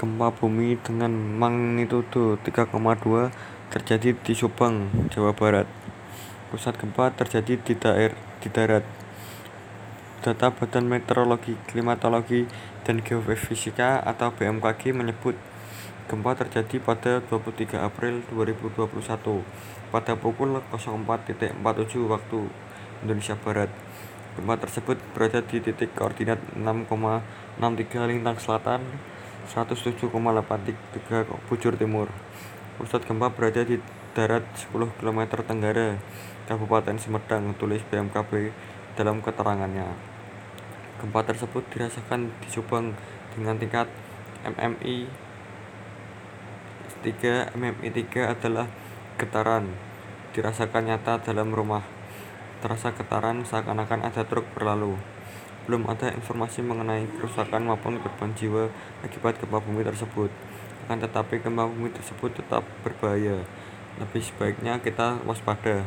Gempa bumi dengan magnitudo 3,2 terjadi di Subang, Jawa Barat. Pusat gempa terjadi di, daer di darat. Data Badan Meteorologi, Klimatologi, dan Geofisika atau BMKG menyebut gempa terjadi pada 23 April 2021 pada pukul 04.47 waktu Indonesia Barat. Gempa tersebut berada di titik koordinat 6,63 lintang selatan 107,83 bujur timur. Pusat gempa berada di darat 10 km tenggara Kabupaten Sumedang, tulis BMKG dalam keterangannya. Gempa tersebut dirasakan di Subang dengan tingkat MMI 3. MMI 3 adalah getaran, dirasakan nyata dalam rumah. Terasa getaran seakan-akan ada truk berlalu. Belum ada informasi mengenai kerusakan maupun korban jiwa akibat gempa bumi tersebut. Akan tetapi gempa bumi tersebut tetap berbahaya. Lebih sebaiknya kita waspada.